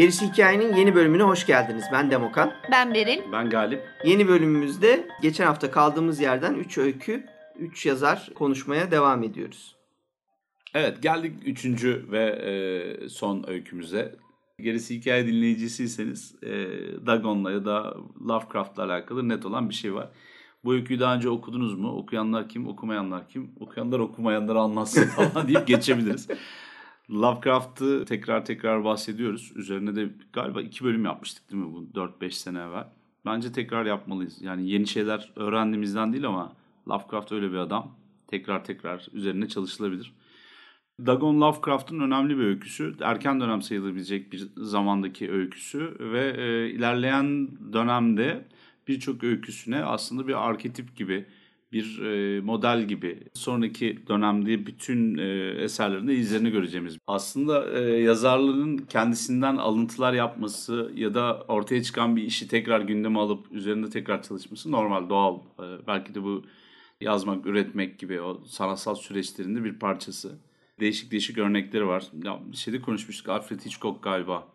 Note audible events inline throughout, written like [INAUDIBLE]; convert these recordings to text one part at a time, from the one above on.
Gerisi Hikayenin yeni bölümüne hoş geldiniz. Ben Demokan. Ben Beril. Ben Galip. Yeni bölümümüzde geçen hafta kaldığımız yerden 3 öykü, 3 yazar konuşmaya devam ediyoruz. Evet geldik üçüncü ve e, son öykümüze. Gerisi hikaye dinleyicisiyseniz e, Dagon'la ya da Lovecraft'la alakalı net olan bir şey var. Bu öyküyü daha önce okudunuz mu? Okuyanlar kim, okumayanlar kim? Okuyanlar okumayanları anlatsın [LAUGHS] falan deyip geçebiliriz. Lovecraft'ı tekrar tekrar bahsediyoruz. Üzerine de galiba iki bölüm yapmıştık değil mi bu 4-5 sene evvel. Bence tekrar yapmalıyız. Yani yeni şeyler öğrendiğimizden değil ama Lovecraft öyle bir adam. Tekrar tekrar üzerine çalışılabilir. Dagon Lovecraft'ın önemli bir öyküsü. Erken dönem sayılabilecek bir zamandaki öyküsü ve e, ilerleyen dönemde birçok öyküsüne aslında bir arketip gibi, bir e, model gibi sonraki dönemde bütün e, eserlerinde izlerini göreceğimiz. Aslında e, yazarların kendisinden alıntılar yapması ya da ortaya çıkan bir işi tekrar gündeme alıp üzerinde tekrar çalışması normal, doğal. E, belki de bu yazmak, üretmek gibi o sanatsal süreçlerinde bir parçası değişik değişik örnekleri var. Ya şeyde konuşmuştuk. Alfred Hitchcock galiba.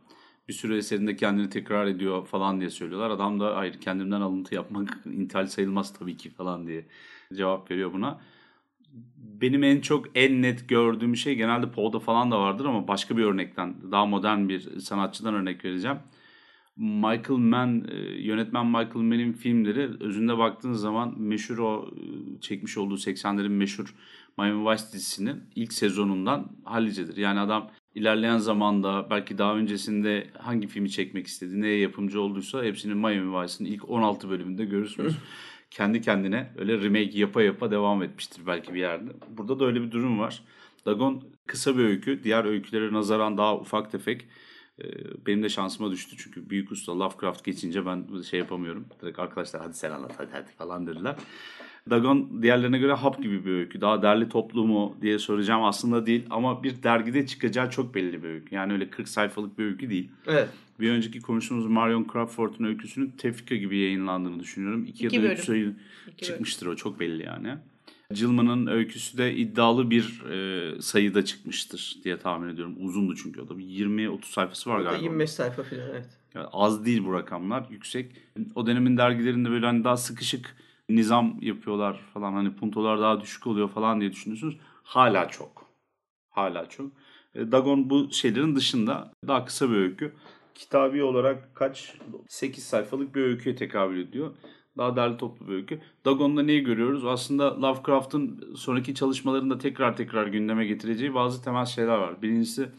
Bir sürü eserinde kendini tekrar ediyor falan diye söylüyorlar. Adam da hayır kendimden alıntı yapmak [LAUGHS] intihal sayılmaz tabii ki falan diye cevap veriyor buna. Benim en çok en net gördüğüm şey genelde Poe'da falan da vardır ama başka bir örnekten daha modern bir sanatçıdan örnek vereceğim. Michael Mann, yönetmen Michael Mann'in filmleri özünde baktığınız zaman meşhur o çekmiş olduğu 80'lerin meşhur Miami Vice dizisinin ilk sezonundan hallicedir. Yani adam ilerleyen zamanda belki daha öncesinde hangi filmi çekmek istedi, neye yapımcı olduysa hepsini Miami Vice'ın ilk 16 bölümünde görürsünüz. Kendi kendine öyle remake yapa yapa devam etmiştir belki bir yerde. Burada da öyle bir durum var. Dagon kısa bir öykü. Diğer öykülere nazaran daha ufak tefek. Benim de şansıma düştü çünkü büyük usta Lovecraft geçince ben şey yapamıyorum. Direkt arkadaşlar hadi sen anlat hadi, hadi falan dediler. Dagon diğerlerine göre hap gibi bir öykü. Daha derli toplu mu diye soracağım aslında değil ama bir dergide çıkacağı çok belli bir öykü. Yani öyle 40 sayfalık bir öykü değil. Evet. Bir önceki konuştuğumuz Marion Crawford'un öyküsünün Tefrika gibi yayınlandığını düşünüyorum. İki, İki ya da üç sayı çıkmıştır o çok belli yani. Cılman'ın öyküsü de iddialı bir e, sayıda çıkmıştır diye tahmin ediyorum. Uzundu çünkü o da. 20-30 sayfası var galiba. 25 sayfa falan evet. Yani az değil bu rakamlar yüksek. O dönemin dergilerinde böyle hani daha sıkışık nizam yapıyorlar falan hani puntolar daha düşük oluyor falan diye düşünüyorsunuz. Hala çok. Hala çok. E, Dagon bu şeylerin dışında daha kısa bir öykü. Kitabi olarak kaç? 8 sayfalık bir öyküye tekabül ediyor. Daha derli toplu bir öykü. Dagon'da neyi görüyoruz? Aslında Lovecraft'ın sonraki çalışmalarında tekrar tekrar gündeme getireceği bazı temel şeyler var. Birincisi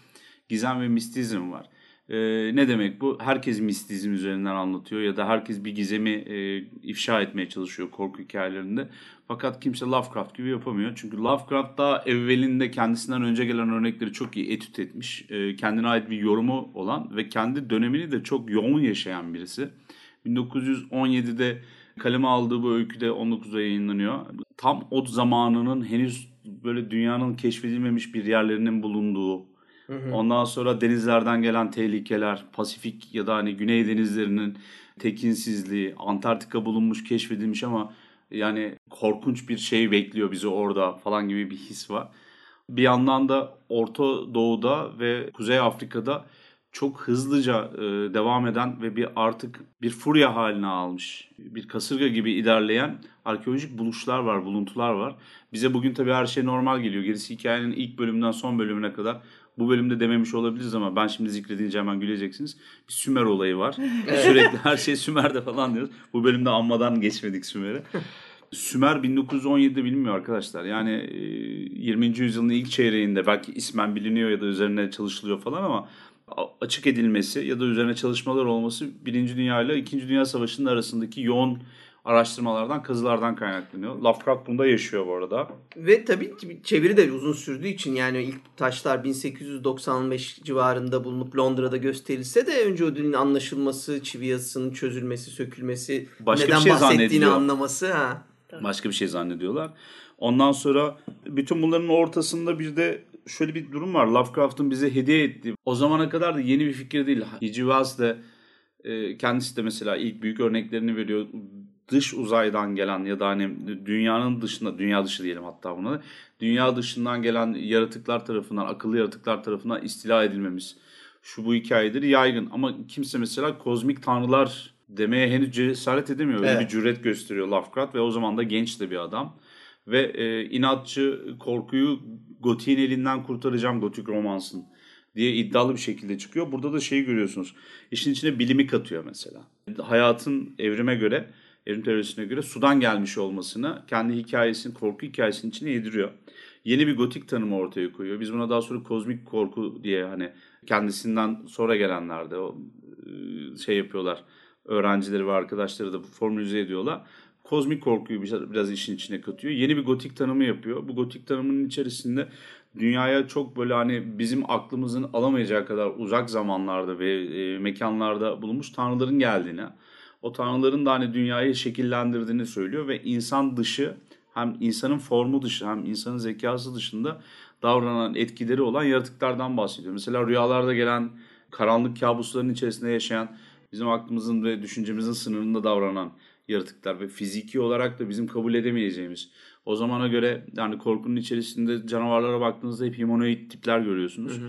gizem ve mistizm var. Ee, ne demek bu? Herkes mistizm üzerinden anlatıyor ya da herkes bir gizemi e, ifşa etmeye çalışıyor korku hikayelerinde. Fakat kimse Lovecraft gibi yapamıyor. Çünkü Lovecraft daha evvelinde kendisinden önce gelen örnekleri çok iyi etüt etmiş. E, kendine ait bir yorumu olan ve kendi dönemini de çok yoğun yaşayan birisi. 1917'de kaleme aldığı bu öyküde 19'da yayınlanıyor. Tam o zamanının henüz böyle dünyanın keşfedilmemiş bir yerlerinin bulunduğu Ondan sonra denizlerden gelen tehlikeler, Pasifik ya da hani Güney denizlerinin tekinsizliği, Antarktika bulunmuş, keşfedilmiş ama yani korkunç bir şey bekliyor bizi orada falan gibi bir his var. Bir yandan da Orta Doğu'da ve Kuzey Afrika'da çok hızlıca e, devam eden ve bir artık bir furya haline almış, bir kasırga gibi ilerleyen arkeolojik buluşlar var, buluntular var. Bize bugün tabii her şey normal geliyor. Gerisi hikayenin ilk bölümünden son bölümüne kadar bu bölümde dememiş olabiliriz ama ben şimdi zikredince hemen güleceksiniz. Bir Sümer olayı var. [LAUGHS] Sürekli her şey Sümer'de falan diyoruz. Bu bölümde anmadan geçmedik Sümer'i. Sümer 1917'de bilinmiyor arkadaşlar. Yani 20. yüzyılın ilk çeyreğinde belki ismen biliniyor ya da üzerine çalışılıyor falan ama açık edilmesi ya da üzerine çalışmalar olması Birinci Dünya ile İkinci Dünya Savaşı'nın arasındaki yoğun araştırmalardan, kazılardan kaynaklanıyor. Lovecraft bunda yaşıyor bu arada. Ve tabii çeviri de uzun sürdüğü için yani ilk taşlar 1895 civarında bulunup Londra'da gösterilse de önce o dilin anlaşılması, çivi yazısının çözülmesi, sökülmesi, Başka neden şey bahsettiğini anlaması. Ha. Başka bir şey zannediyorlar. Ondan sonra bütün bunların ortasında bir de şöyle bir durum var. Lovecraft'ın bize hediye ettiği. O zamana kadar da yeni bir fikir değil. Wells de e, kendisi de mesela ilk büyük örneklerini veriyor dış uzaydan gelen ya da hani dünyanın dışında, dünya dışı diyelim hatta buna dünya dışından gelen yaratıklar tarafından, akıllı yaratıklar tarafından istila edilmemiz. şu bu hikayeleri yaygın. Ama kimse mesela kozmik tanrılar demeye henüz cesaret edemiyor. Öyle Evet. bir cüret gösteriyor Lovecraft ve o zaman da genç de bir adam. Ve e, inatçı korkuyu Gotik'in elinden kurtaracağım Gotik romansın diye iddialı bir şekilde çıkıyor. Burada da şeyi görüyorsunuz. İşin içine bilimi katıyor mesela. Hayatın evrime göre, evrim teorisine göre sudan gelmiş olmasını kendi hikayesinin, korku hikayesinin içine yediriyor. Yeni bir gotik tanımı ortaya koyuyor. Biz buna daha sonra kozmik korku diye hani kendisinden sonra gelenler de o e, şey yapıyorlar. Öğrencileri ve arkadaşları da formülize ediyorlar. Kozmik korkuyu biraz, biraz işin içine katıyor. Yeni bir gotik tanımı yapıyor. Bu gotik tanımının içerisinde dünyaya çok böyle hani bizim aklımızın alamayacağı kadar uzak zamanlarda ve e, mekanlarda bulunmuş tanrıların geldiğini, o tanrıların da hani dünyayı şekillendirdiğini söylüyor ve insan dışı hem insanın formu dışı hem insanın zekası dışında davranan etkileri olan yaratıklardan bahsediyor. Mesela rüyalarda gelen karanlık kabusların içerisinde yaşayan bizim aklımızın ve düşüncemizin sınırında davranan yaratıklar ve fiziki olarak da bizim kabul edemeyeceğimiz. O zamana göre yani korkunun içerisinde canavarlara baktığınızda hep humanoid tipler görüyorsunuz. Hı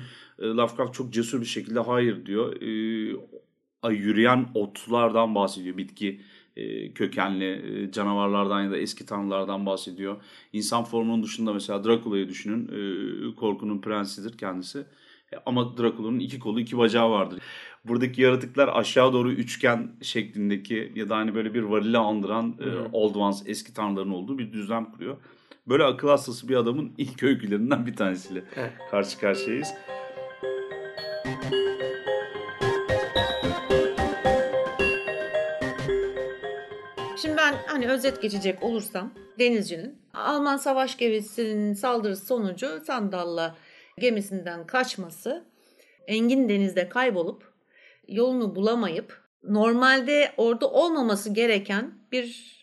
hı. Lovecraft çok cesur bir şekilde hayır diyor. Ee, yürüyen otlardan bahsediyor. Bitki e, kökenli e, canavarlardan ya da eski tanrılardan bahsediyor. İnsan formunun dışında mesela Dracula'yı düşünün. E, korkunun prensidir kendisi. E, ama Dracula'nın iki kolu iki bacağı vardır. Buradaki yaratıklar aşağı doğru üçgen şeklindeki ya da hani böyle bir varili andıran e, Old Ones eski tanrıların olduğu bir düzlem kuruyor. Böyle akıl hastası bir adamın [LAUGHS] ilk öykülerinden bir tanesiyle evet. karşı karşıyayız. Şimdi ben hani özet geçecek olursam denizcinin Alman savaş gemisinin saldırısı sonucu Sandal'la gemisinden kaçması engin denizde kaybolup yolunu bulamayıp normalde orada olmaması gereken bir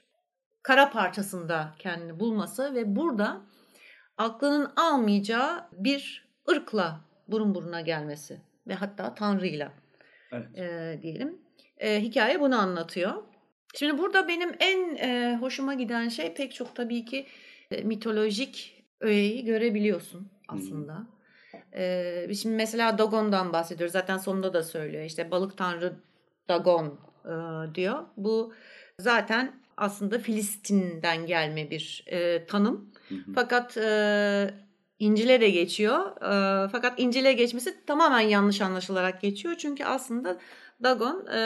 kara parçasında kendini bulması ve burada aklının almayacağı bir ırkla burun buruna gelmesi ve hatta Tanrı'yla evet. e, diyelim. E, hikaye bunu anlatıyor. Şimdi burada benim en e, hoşuma giden şey pek çok tabii ki e, mitolojik öğeyi görebiliyorsun aslında. Hmm. Ee, şimdi mesela Dagon'dan bahsediyoruz. Zaten sonunda da söylüyor. İşte balık tanrı Dagon e, diyor. Bu zaten aslında Filistin'den gelme bir e, tanım. Hı hı. Fakat e, İncil'e de geçiyor. E, fakat İncil'e geçmesi tamamen yanlış anlaşılarak geçiyor. Çünkü aslında Dagon e,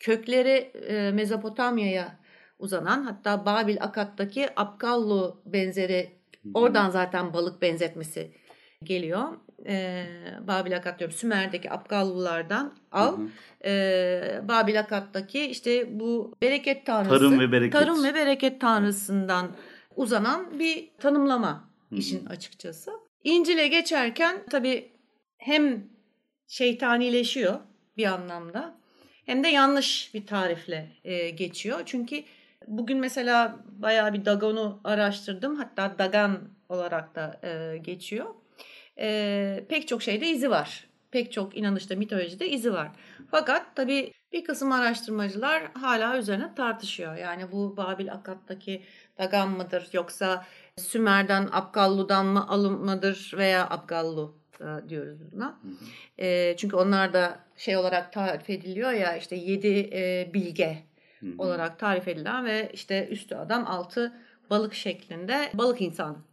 kökleri e, Mezopotamya'ya uzanan hatta Babil Akat'taki Apkallu benzeri hı oradan zaten balık benzetmesi geliyor. Ee, Babil Akat diyorum Sümer'deki Apkallılardan al. Hı hı. Ee, Babil Akat'taki işte bu bereket tanrısı. Tarım ve bereket. Tarım ve bereket tanrısından uzanan bir tanımlama hı hı. işin açıkçası. İncil'e geçerken tabii hem şeytanileşiyor bir anlamda hem de yanlış bir tarifle e, geçiyor. Çünkü bugün mesela bayağı bir Dagon'u araştırdım. Hatta Dagan olarak da e, geçiyor e, pek çok şeyde izi var. Pek çok inanışta, mitolojide izi var. Fakat tabii bir kısım araştırmacılar hala üzerine tartışıyor. Yani bu Babil Akat'taki Dagan mıdır yoksa Sümer'den Abgallu'dan mı alınmadır veya Abgallu e, diyoruz buna. E, çünkü onlar da şey olarak tarif ediliyor ya işte yedi e, bilge olarak tarif edilen ve işte üstü adam altı balık şeklinde balık insan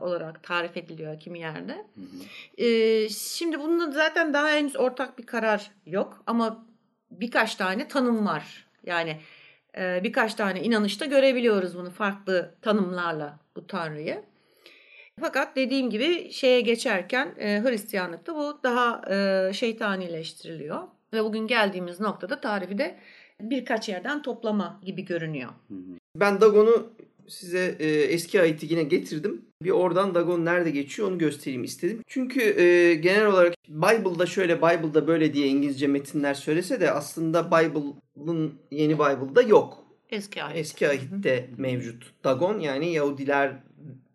olarak tarif ediliyor kimi yerde. Hı hı. E, şimdi bunun zaten daha henüz ortak bir karar yok ama birkaç tane tanım var. Yani e, birkaç tane inanışta görebiliyoruz bunu farklı tanımlarla bu tanrıyı. Fakat dediğim gibi şeye geçerken e, Hristiyanlıkta bu daha e, şeytanileştiriliyor. Ve bugün geldiğimiz noktada tarifi de birkaç yerden toplama gibi görünüyor. Ben Dagon'u size e, eski ayeti yine getirdim. Bir oradan Dagon nerede geçiyor onu göstereyim istedim. Çünkü e, genel olarak Bible'da şöyle Bible'da böyle diye İngilizce metinler söylese de aslında Bible'ın yeni Bible'da yok. Eski ayet. Eski ahitte mevcut. Dagon yani Yahudiler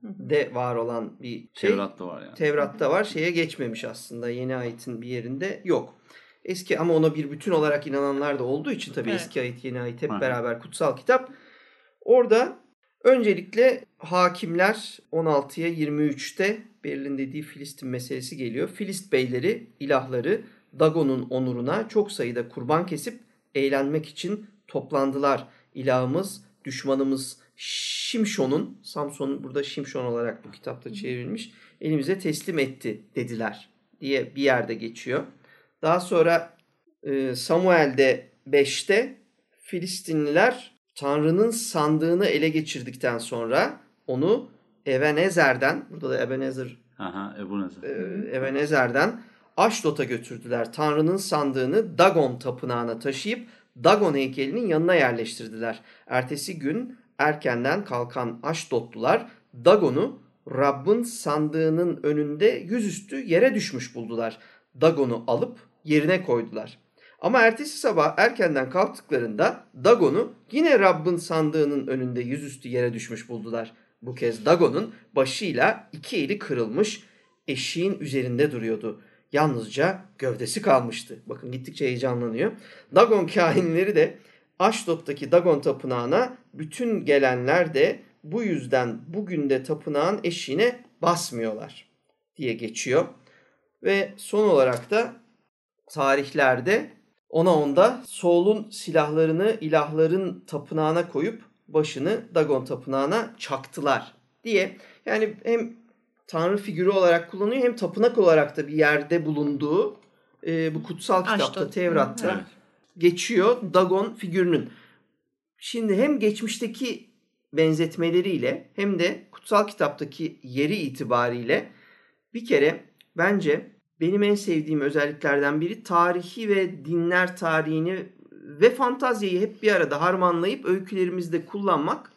de var olan bir şey. Tevrat'ta var yani. Tevrat'ta var. Şeye geçmemiş aslında. Yeni ayetin bir yerinde yok. Eski ama ona bir bütün olarak inananlar da olduğu için tabii evet. eski ayet, yeni ayet hep Aha. beraber kutsal kitap. Orada Öncelikle hakimler 16'ya 23'te Berlin dediği Filistin meselesi geliyor. Filist beyleri, ilahları Dagon'un onuruna çok sayıda kurban kesip eğlenmek için toplandılar. İlahımız, düşmanımız Şimşon'un, Samson burada Şimşon olarak bu kitapta çevrilmiş, elimize teslim etti dediler diye bir yerde geçiyor. Daha sonra e, Samuel'de 5'te Filistinliler Tanrı'nın sandığını ele geçirdikten sonra onu Ebenezer'den, burada da Ebenezer, Aha, Ebu Nezer. e, Ebenezer'den Aşdot'a götürdüler. Tanrı'nın sandığını Dagon tapınağına taşıyıp Dagon heykelinin yanına yerleştirdiler. Ertesi gün erkenden kalkan Aşdotlular Dagon'u Rabbin sandığının önünde yüzüstü yere düşmüş buldular. Dagon'u alıp yerine koydular. Ama ertesi sabah erkenden kalktıklarında Dagon'u yine Rabbin sandığının önünde yüzüstü yere düşmüş buldular. Bu kez Dagon'un başıyla iki eli kırılmış eşiğin üzerinde duruyordu. Yalnızca gövdesi kalmıştı. Bakın gittikçe heyecanlanıyor. Dagon kahinleri de Aşdod'daki Dagon tapınağına bütün gelenler de bu yüzden bugün de tapınağın eşiğine basmıyorlar diye geçiyor. Ve son olarak da tarihlerde ona onda Saul'un silahlarını ilahların tapınağına koyup başını Dagon tapınağına çaktılar diye. Yani hem tanrı figürü olarak kullanıyor hem tapınak olarak da bir yerde bulunduğu e, bu kutsal kitapta Aşdod. Tevrat'ta Evet. geçiyor Dagon figürünün. Şimdi hem geçmişteki benzetmeleriyle hem de kutsal kitaptaki yeri itibariyle bir kere bence benim en sevdiğim özelliklerden biri tarihi ve dinler tarihini ve fantaziyi hep bir arada harmanlayıp öykülerimizde kullanmak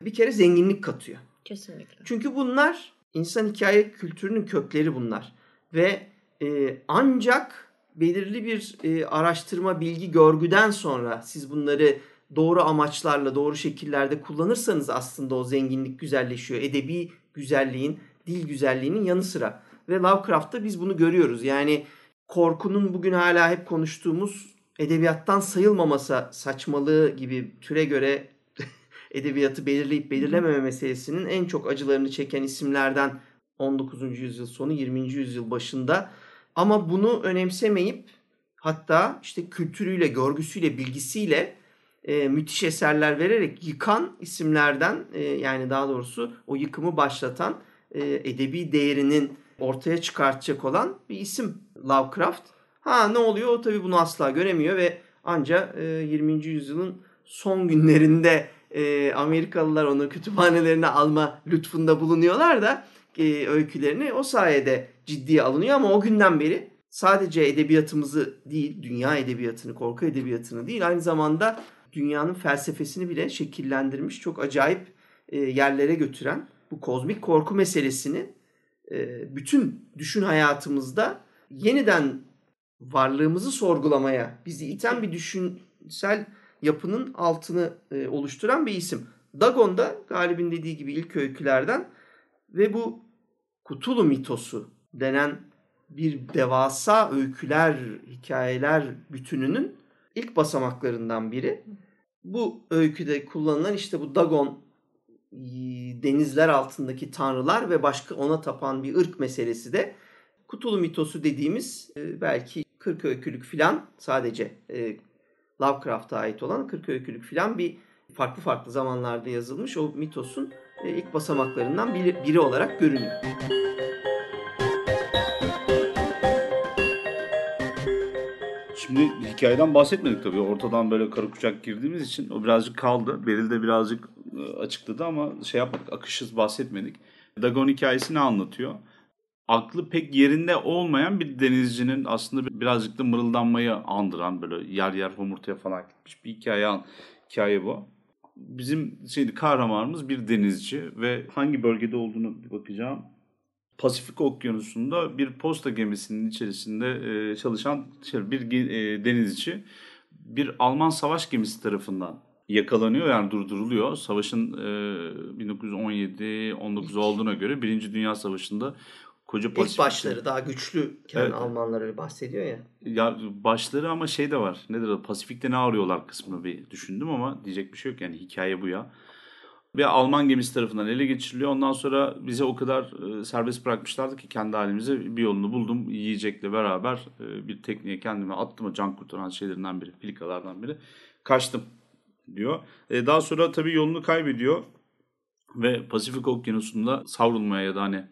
bir kere zenginlik katıyor. Kesinlikle. Çünkü bunlar insan hikaye kültürünün kökleri bunlar. Ve e, ancak belirli bir e, araştırma, bilgi, görgüden sonra siz bunları doğru amaçlarla, doğru şekillerde kullanırsanız aslında o zenginlik güzelleşiyor. Edebi güzelliğin, dil güzelliğinin yanı sıra. Ve Lovecraft'ta biz bunu görüyoruz. Yani korkunun bugün hala hep konuştuğumuz edebiyattan sayılmamasa saçmalığı gibi türe göre [LAUGHS] edebiyatı belirleyip belirlememe meselesinin en çok acılarını çeken isimlerden 19. yüzyıl sonu 20. yüzyıl başında ama bunu önemsemeyip hatta işte kültürüyle, görgüsüyle, bilgisiyle e, müthiş eserler vererek yıkan isimlerden e, yani daha doğrusu o yıkımı başlatan e, edebi değerinin ortaya çıkartacak olan bir isim Lovecraft. Ha ne oluyor? O tabii bunu asla göremiyor ve anca e, 20. yüzyılın son günlerinde e, Amerikalılar onu kütüphanelerine alma lütfunda bulunuyorlar da e, öykülerini o sayede ciddiye alınıyor ama o günden beri sadece edebiyatımızı değil, dünya edebiyatını, korku edebiyatını değil aynı zamanda dünyanın felsefesini bile şekillendirmiş, çok acayip e, yerlere götüren bu kozmik korku meselesini bütün düşün hayatımızda yeniden varlığımızı sorgulamaya bizi iten bir düşünsel yapının altını e, oluşturan bir isim. Dagon da Galip'in dediği gibi ilk öykülerden ve bu Kutulu mitosu denen bir devasa öyküler, hikayeler bütününün ilk basamaklarından biri. Bu öyküde kullanılan işte bu Dagon denizler altındaki tanrılar ve başka ona tapan bir ırk meselesi de Kutulu mitosu dediğimiz e, belki 40 öykülük filan sadece e, Lovecraft'a ait olan 40 öykülük filan bir farklı farklı zamanlarda yazılmış o mitosun e, ilk basamaklarından biri, olarak görünüyor. Şimdi hikayeden bahsetmedik tabii. Ortadan böyle karı kucak girdiğimiz için o birazcık kaldı. Beril de birazcık e, açıkladı ama şey yapmadık, akışsız bahsetmedik. Dagon hikayesi ne anlatıyor? Aklı pek yerinde olmayan bir denizcinin aslında birazcık da mırıldanmayı andıran böyle yer yer homurtuya falan gitmiş bir hikaye, hikaye bu. Bizim şeydi kahramanımız bir denizci ve hangi bölgede olduğunu bakacağım. Pasifik Okyanusu'nda bir posta gemisinin içerisinde e, çalışan şey, bir e, denizci bir Alman savaş gemisi tarafından yakalanıyor yani durduruluyor. Savaşın e, 1917-19 olduğuna göre Birinci Dünya Savaşı'nda koca İlk Pasifik başları daha güçlüken Evet. Almanlar öyle bahsediyor ya. ya başları ama şey de var. Nedir o? Pasifik'te ne arıyorlar kısmını bir düşündüm ama diyecek bir şey yok. Yani hikaye bu ya. Bir Alman gemisi tarafından ele geçiriliyor. Ondan sonra bize o kadar e, serbest bırakmışlardı ki kendi halimize bir yolunu buldum. Yiyecekle beraber e, bir tekneye kendime attım. O can kurtaran şeylerinden biri, filikalardan biri. Kaçtım diyor. E, daha sonra tabii yolunu kaybediyor ve Pasifik Okyanusu'nda savrulmaya ya da hani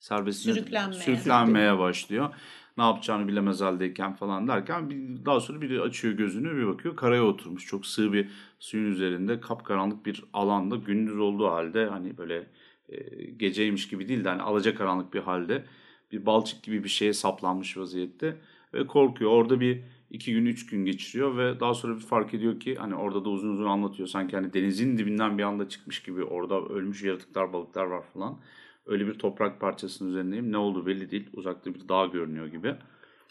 serbest Sürüklenmeye. sürüklenmeye başlıyor. Ne yapacağını bilemez haldeyken falan derken bir, daha sonra biri açıyor gözünü bir bakıyor karaya oturmuş. Çok sığ bir suyun üzerinde kapkaranlık bir alanda gündüz olduğu halde hani böyle e, geceymiş gibi değil de hani alacakaranlık bir halde bir balçık gibi bir şeye saplanmış vaziyette ve korkuyor. Orada bir iki gün üç gün geçiriyor ve daha sonra bir fark ediyor ki hani orada da uzun uzun anlatıyor. Sanki hani denizin dibinden bir anda çıkmış gibi orada ölmüş yaratıklar balıklar var falan. Öyle bir toprak parçasının üzerindeyim. Ne oldu belli değil. Uzakta bir dağ görünüyor gibi.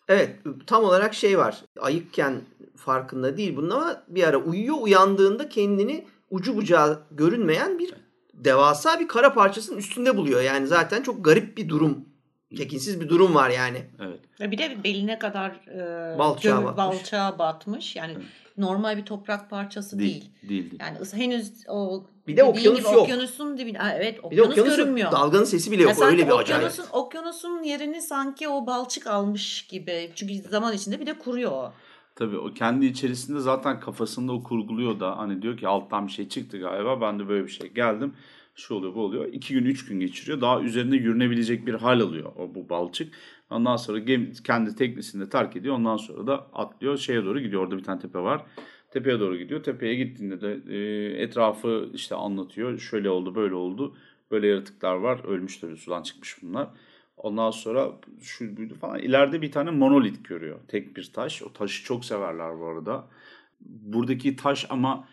Evet tam olarak şey var. Ayıkken farkında değil bunun ama bir ara uyuyor. Uyandığında kendini ucu bucağı görünmeyen bir devasa bir kara parçasının üstünde buluyor. Yani zaten çok garip bir durum. Tekinsiz bir durum var yani. Evet. Ve bir de beline kadar e, Balçağa göm- batmış. balçağa batmış. Yani normal bir toprak parçası değil. Değil. Değil. değil. Yani henüz o Bir de okyanus gibi yok. okyanusun dibinde. Ha, evet Bir de okyanus okyanus görünmüyor. dalganın sesi bile yok. sanki Öyle bir acayip. okyanusun, okyanusun yerini sanki o balçık almış gibi. Çünkü zaman içinde bir de kuruyor o. Tabii o kendi içerisinde zaten kafasında o kurguluyor da hani diyor ki alttan bir şey çıktı galiba ben de böyle bir şey geldim. Şu oluyor bu oluyor. İki gün üç gün geçiriyor. Daha üzerinde yürünebilecek bir hal alıyor o bu balçık. Ondan sonra gemi, kendi teknesini de terk ediyor. Ondan sonra da atlıyor şeye doğru gidiyor. Orada bir tane tepe var. Tepeye doğru gidiyor. Tepeye gittiğinde de e, etrafı işte anlatıyor. Şöyle oldu böyle oldu. Böyle yaratıklar var. Ölmüş tabii sudan çıkmış bunlar. Ondan sonra şu buydu falan. İleride bir tane monolit görüyor. Tek bir taş. O taşı çok severler bu arada. Buradaki taş ama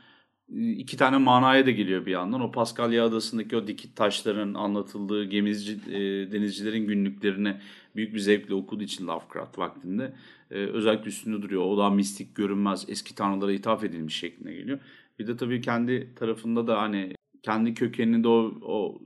iki tane manaya da geliyor bir yandan. O Paskalya Adası'ndaki o dikit taşların anlatıldığı gemici, e, denizcilerin günlüklerini büyük bir zevkle okuduğu için Lovecraft vaktinde e, özellikle üstünde duruyor. O da mistik görünmez eski tanrılara ithaf edilmiş şekline geliyor. Bir de tabii kendi tarafında da hani kendi kökeninde o, o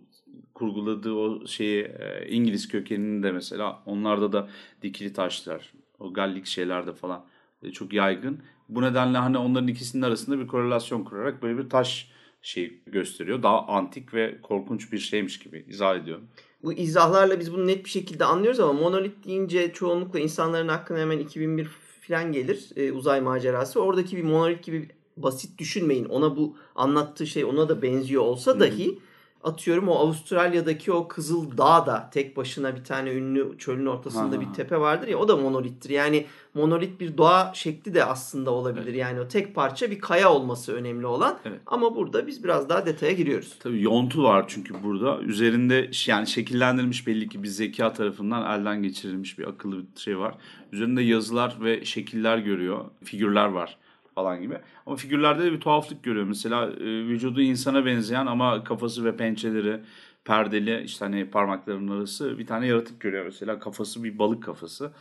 kurguladığı o şeyi e, İngiliz kökenini de mesela onlarda da dikili taşlar, o gallik şeylerde falan e, çok yaygın. Bu nedenle hani onların ikisinin arasında bir korelasyon kurarak böyle bir taş şey gösteriyor. Daha antik ve korkunç bir şeymiş gibi izah ediyor. Bu izahlarla biz bunu net bir şekilde anlıyoruz ama monolit deyince çoğunlukla insanların aklına hemen 2001 falan gelir e, uzay macerası. Oradaki bir monolit gibi basit düşünmeyin. Ona bu anlattığı şey ona da benziyor olsa dahi atıyorum o Avustralya'daki o Kızıl Dağ da tek başına bir tane ünlü çölün ortasında Ha. bir tepe vardır ya o da monolittir. Yani monolit bir doğa şekli de aslında olabilir. Evet. Yani o tek parça bir kaya olması önemli olan. Evet. Ama burada biz biraz daha detaya giriyoruz. Tabii yontu var çünkü burada. Üzerinde yani şekillendirilmiş belli ki bir zeka tarafından elden geçirilmiş bir akıllı bir şey var. Üzerinde yazılar ve şekiller görüyor. Figürler var falan gibi. Ama figürlerde de bir tuhaflık görüyor. Mesela e, vücudu insana benzeyen ama kafası ve pençeleri perdeli işte hani parmaklarının arası bir tane yaratık görüyor mesela. Kafası bir balık kafası.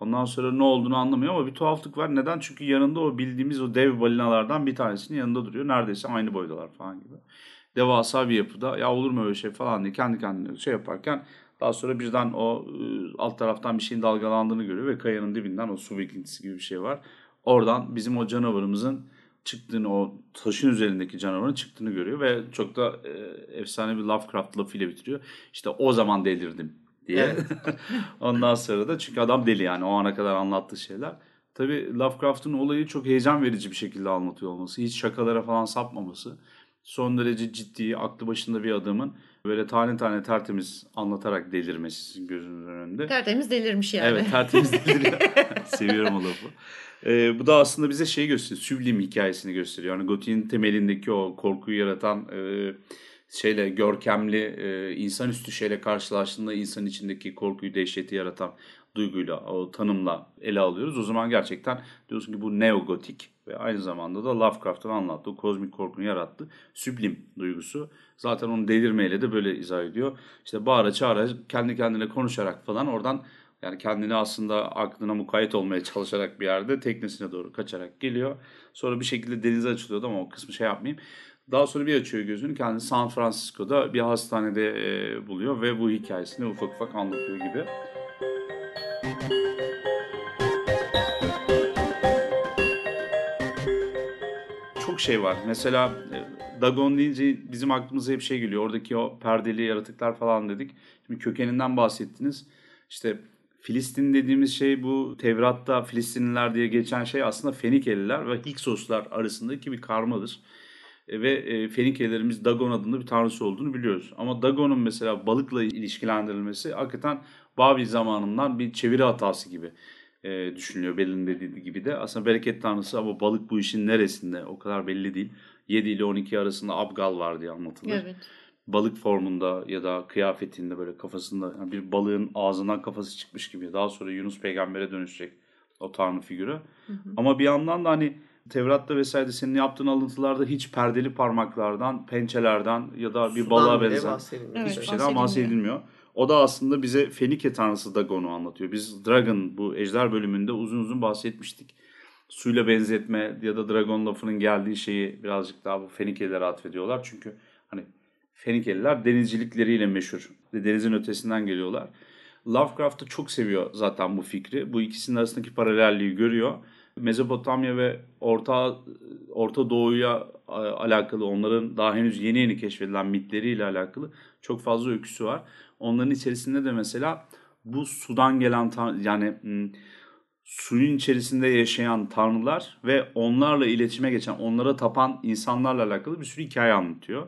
Ondan sonra ne olduğunu anlamıyor ama bir tuhaflık var. Neden? Çünkü yanında o bildiğimiz o dev balinalardan bir tanesinin yanında duruyor. Neredeyse aynı boydalar falan gibi. Devasa bir yapıda ya olur mu öyle şey falan diye kendi kendine şey yaparken daha sonra birden o e, alt taraftan bir şeyin dalgalandığını görüyor ve kayanın dibinden o su birikintisi gibi bir şey var. Oradan bizim o canavarımızın çıktığını o taşın üzerindeki canavarın çıktığını görüyor ve çok da e, efsane bir Lovecraft lafıyla bitiriyor. İşte o zaman delirdim diye. Evet. [LAUGHS] Ondan sonra da çünkü adam deli yani o ana kadar anlattığı şeyler. Tabii Lovecraft'ın olayı çok heyecan verici bir şekilde anlatıyor olması. Hiç şakalara falan sapmaması. Son derece ciddi, aklı başında bir adamın böyle tane tane tertemiz anlatarak delirmesi sizin gözünüzün önünde. Tertemiz delirmiş yani. Evet tertemiz deliriyor. [LAUGHS] Seviyorum o lafı. Ee, bu da aslında bize şey gösteriyor. Süblim hikayesini gösteriyor. Yani Goti'nin temelindeki o korkuyu yaratan e, şeyle görkemli e, insanüstü şeyle karşılaştığında insan içindeki korkuyu dehşeti yaratan duyguyla o tanımla ele alıyoruz. O zaman gerçekten diyorsun ki bu neogotik ve aynı zamanda da Lovecraft'ın anlattığı kozmik korkunu yarattığı süblim duygusu. Zaten onu delirmeyle de böyle izah ediyor. İşte bağıra çağıra kendi kendine konuşarak falan oradan yani kendini aslında aklına mukayyet olmaya çalışarak bir yerde teknesine doğru kaçarak geliyor. Sonra bir şekilde denize açılıyordu ama o kısmı şey yapmayayım. Daha sonra bir açıyor gözünü kendini San Francisco'da bir hastanede e, buluyor ve bu hikayesini ufak ufak anlatıyor gibi. Çok şey var. Mesela e, Dagon deyince bizim aklımıza hep şey geliyor. Oradaki o perdeli yaratıklar falan dedik. Şimdi kökeninden bahsettiniz. İşte Filistin dediğimiz şey bu Tevrat'ta Filistinliler diye geçen şey aslında Fenikeliler ve Hiksoslar arasındaki bir karmadır. E, ve e, Fenikelilerimiz Dagon adında bir tanrısı olduğunu biliyoruz. Ama Dagon'un mesela balıkla ilişkilendirilmesi hakikaten Babil zamanından bir çeviri hatası gibi e, düşünülüyor Belin dediği gibi de. Aslında bereket tanrısı ama balık bu işin neresinde o kadar belli değil. 7 ile 12 arasında Abgal var diye anlatılır. Evet. Balık formunda ya da kıyafetinde böyle kafasında yani bir balığın ağzından kafası çıkmış gibi. Daha sonra Yunus peygambere dönüşecek o tanrı figürü. Hı hı. Ama bir yandan da hani Tevrat'ta vesaire senin yaptığın alıntılarda hiç perdeli parmaklardan, pençelerden ya da bir Sudan balığa benzer bahsedilmiyor. hiçbir Evet, şeyden bahsedilmiyor. O da aslında bize Fenike tanrısı Dagon'u anlatıyor. Biz Dragon bu ejder bölümünde uzun uzun bahsetmiştik. Suyla benzetme ya da Dragon lafının geldiği şeyi birazcık daha bu Fenikelilere atfediyorlar. Çünkü hani Fenikeliler denizcilikleriyle meşhur. Denizin ötesinden geliyorlar. Lovecraft da çok seviyor zaten bu fikri. Bu ikisinin arasındaki paralelliği görüyor. Mezopotamya ve Orta Orta Doğu'ya alakalı onların daha henüz yeni yeni keşfedilen mitleriyle alakalı çok fazla öyküsü var. Onların içerisinde de mesela bu sudan gelen yani suyun içerisinde yaşayan tanrılar ve onlarla iletişime geçen, onlara tapan insanlarla alakalı bir sürü hikaye anlatıyor.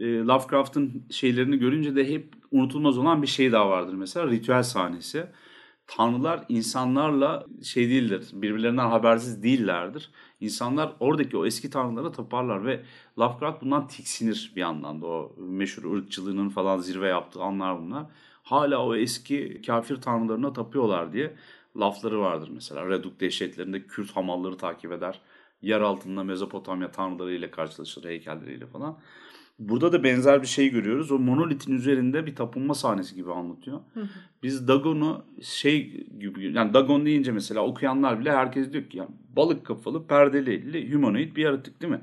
Lovecraft'ın şeylerini görünce de hep unutulmaz olan bir şey daha vardır mesela ritüel sahnesi tanrılar insanlarla şey değildir, birbirlerinden habersiz değillerdir. İnsanlar oradaki o eski tanrılara taparlar ve Lovecraft bundan tiksinir bir yandan da o meşhur ırkçılığının falan zirve yaptığı anlar bunlar. Hala o eski kafir tanrılarına tapıyorlar diye lafları vardır mesela. Reduk dehşetlerinde Kürt hamalları takip eder. Yer altında Mezopotamya tanrılarıyla karşılaşır heykelleriyle falan. Burada da benzer bir şey görüyoruz. O monolitin üzerinde bir tapınma sahnesi gibi anlatıyor. Hı hı. Biz Dagon'u şey gibi yani Dagon deyince mesela okuyanlar bile herkes diyor ki yani balık kafalı perdeli humanoid bir yaratık değil mi?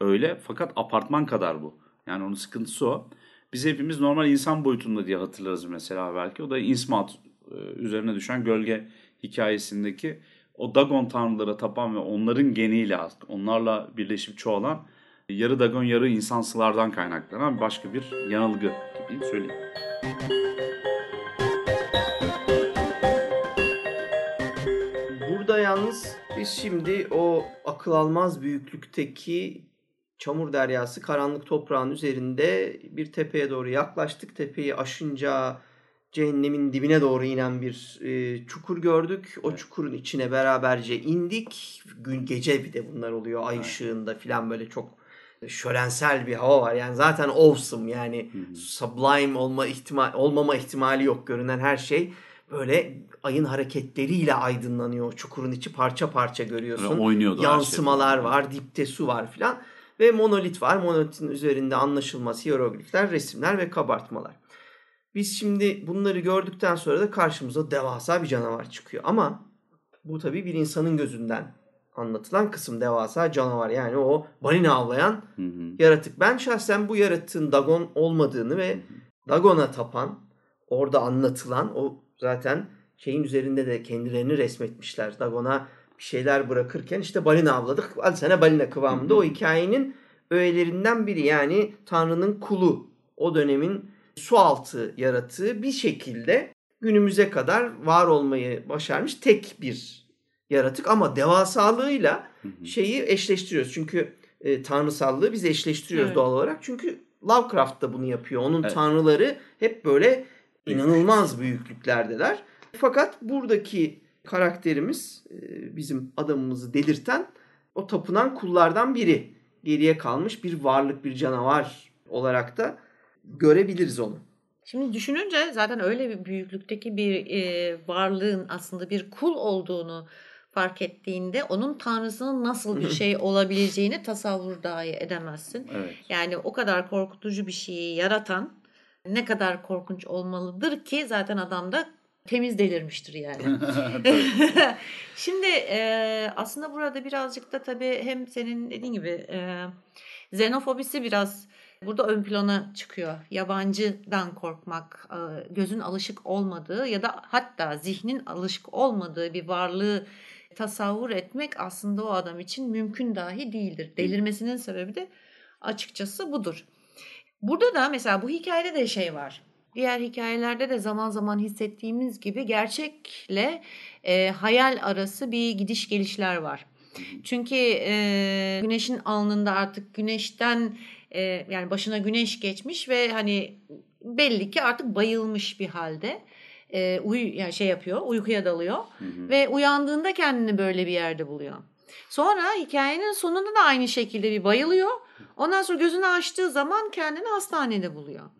Öyle fakat apartman kadar bu. Yani onun sıkıntısı o. Biz hepimiz normal insan boyutunda diye hatırlarız mesela belki. O da Innsmouth e, üzerine düşen gölge hikayesindeki o Dagon tanrılara tapan ve onların geniyle onlarla birleşip çoğalan yarı dagon yarı insansılardan kaynaklanan başka bir yanılgı gibi söyleyeyim. Burada yalnız biz şimdi o akıl almaz büyüklükteki çamur deryası karanlık toprağın üzerinde bir tepeye doğru yaklaştık. Tepeyi aşınca cehennemin dibine doğru inen bir e, çukur gördük. O evet. çukurun içine beraberce indik. Gün gece bir de bunlar oluyor. Ay evet. ışığında falan böyle çok şölensel bir hava var. Yani zaten awesome yani hı sublime olma ihtimal olmama ihtimali yok. Görünen her şey böyle ayın hareketleriyle aydınlanıyor. Çukurun içi parça parça görüyorsun. oynuyordu Yansımalar şey. var, dipte su var filan ve monolit var. Monolitin üzerinde anlaşılmaz hieroglifler, resimler ve kabartmalar. Biz şimdi bunları gördükten sonra da karşımıza devasa bir canavar çıkıyor. Ama bu tabii bir insanın gözünden anlatılan kısım devasa canavar. Yani o balina avlayan hı hı. yaratık. Ben şahsen bu yaratığın Dagon olmadığını ve Dagon'a tapan orada anlatılan o zaten şeyin üzerinde de kendilerini resmetmişler. Dagon'a bir şeyler bırakırken işte balina avladık. Al sana balina kıvamında hı hı. o hikayenin öğelerinden biri. Yani Tanrı'nın kulu o dönemin su altı yaratığı bir şekilde günümüze kadar var olmayı başarmış tek bir yaratık ama devasalığıyla şeyi eşleştiriyoruz. Çünkü e, tanrısallığı biz eşleştiriyoruz evet. doğal olarak. Çünkü Lovecraft da bunu yapıyor. Onun evet. tanrıları hep böyle inanılmaz büyüklüklerdeler. Fakat buradaki karakterimiz e, bizim adamımızı delirten o tapınan kullardan biri. Geriye kalmış bir varlık, bir canavar olarak da görebiliriz onu. Şimdi düşününce zaten öyle bir büyüklükteki bir e, varlığın aslında bir kul olduğunu fark ettiğinde onun tanrısının nasıl bir [LAUGHS] şey olabileceğini tasavvur dahi edemezsin. Evet. Yani o kadar korkutucu bir şeyi yaratan ne kadar korkunç olmalıdır ki zaten adam da temiz delirmiştir yani. [LAUGHS] [LAUGHS] Şimdi e, aslında burada birazcık da tabii hem senin dediğin gibi e, xenofobisi biraz burada ön plana çıkıyor. Yabancıdan korkmak, e, gözün alışık olmadığı ya da hatta zihnin alışık olmadığı bir varlığı tasavvur etmek aslında o adam için mümkün dahi değildir. Delirmesinin sebebi de Açıkçası budur. Burada da mesela bu hikayede de şey var. Diğer hikayelerde de zaman zaman hissettiğimiz gibi gerçekle e, hayal arası bir gidiş gelişler var. Çünkü e, güneşin alnında artık güneşten e, yani başına güneş geçmiş ve hani belli ki artık bayılmış bir halde e, uyu yani şey yapıyor uykuya dalıyor Hı hı. ve uyandığında kendini böyle bir yerde buluyor. Sonra hikayenin sonunda da aynı şekilde bir bayılıyor. Ondan sonra gözünü açtığı zaman kendini hastanede buluyor.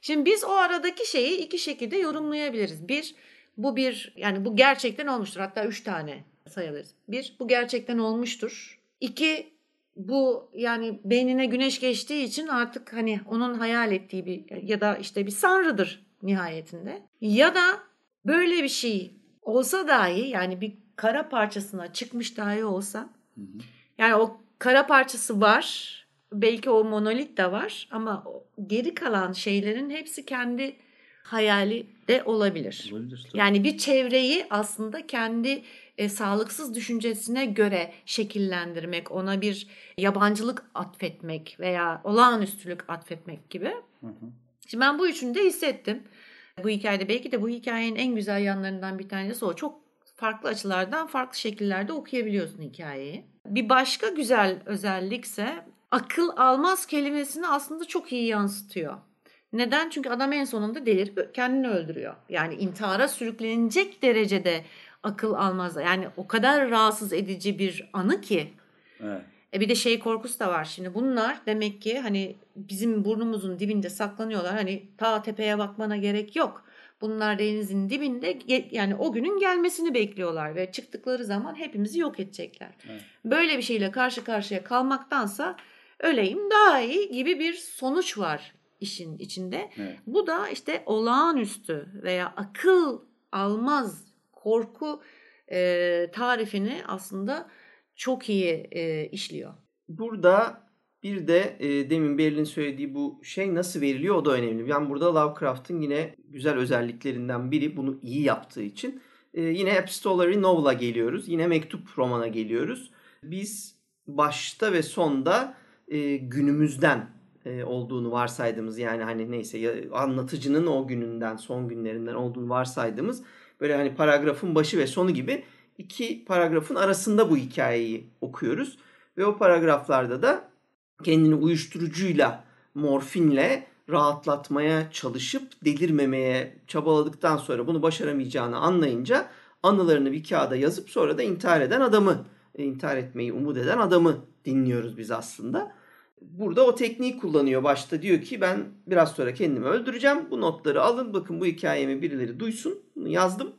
Şimdi biz o aradaki şeyi iki şekilde yorumlayabiliriz. Bir, bu bir yani bu gerçekten olmuştur. Hatta üç tane sayabiliriz. Bir, bu gerçekten olmuştur. İki, bu yani beynine güneş geçtiği için artık hani onun hayal ettiği bir ya da işte bir sanrıdır nihayetinde. Ya da böyle bir şey olsa dahi yani bir kara parçasına çıkmış dahi olsa yani o kara parçası var. Belki o monolit de var ama geri kalan şeylerin hepsi kendi hayali de olabilir. Olabilir. tabii. Yani bir çevreyi aslında kendi e, sağlıksız düşüncesine göre şekillendirmek, ona bir yabancılık atfetmek veya olağanüstülük atfetmek gibi. Hı hı. Şimdi ben bu üçünü de hissettim. Bu hikayede belki de bu hikayenin en güzel yanlarından bir tanesi o. Çok farklı açılardan, farklı şekillerde okuyabiliyorsun hikayeyi. Bir başka güzel özellikse akıl almaz kelimesini aslında çok iyi yansıtıyor. Neden? Çünkü adam en sonunda delirip kendini öldürüyor. Yani intihara sürüklenecek derecede akıl almaz. Yani o kadar rahatsız edici bir anı ki. Evet. E bir de şey korkusu da var. Şimdi bunlar demek ki hani bizim burnumuzun dibinde saklanıyorlar. Hani ta tepeye bakmana gerek yok. Bunlar denizin dibinde yani o günün gelmesini bekliyorlar ve çıktıkları zaman hepimizi yok edecekler. Evet. Böyle bir şeyle karşı karşıya kalmaktansa öleyim daha iyi gibi bir sonuç var işin içinde. Evet. Bu da işte olağanüstü veya akıl almaz korku e, tarifini aslında çok iyi e, işliyor. Burada bir de e, demin Berlin söylediği bu şey nasıl veriliyor o da önemli. Yani burada Lovecraft'ın yine güzel özelliklerinden biri bunu iyi yaptığı için. E, yine epistolary novel'a geliyoruz. Yine mektup romana geliyoruz. Biz başta ve sonda e, günümüzden e, olduğunu varsaydığımız yani hani neyse ya, anlatıcının o gününden son günlerinden olduğunu varsaydığımız böyle hani paragrafın başı ve sonu gibi iki paragrafın arasında bu hikayeyi okuyoruz. Ve o paragraflarda da kendini uyuşturucuyla, morfinle rahatlatmaya çalışıp delirmemeye çabaladıktan sonra bunu başaramayacağını anlayınca anılarını bir kağıda yazıp sonra da intihar eden adamı, e, intihar etmeyi umut eden adamı dinliyoruz biz aslında. Burada o tekniği kullanıyor. Başta diyor ki ben biraz sonra kendimi öldüreceğim. Bu notları alın. Bakın bu hikayemi birileri duysun. Bunu yazdım.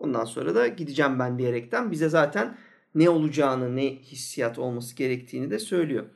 Ondan sonra da gideceğim ben diyerekten bize zaten ne olacağını, ne hissiyat olması gerektiğini de söylüyor.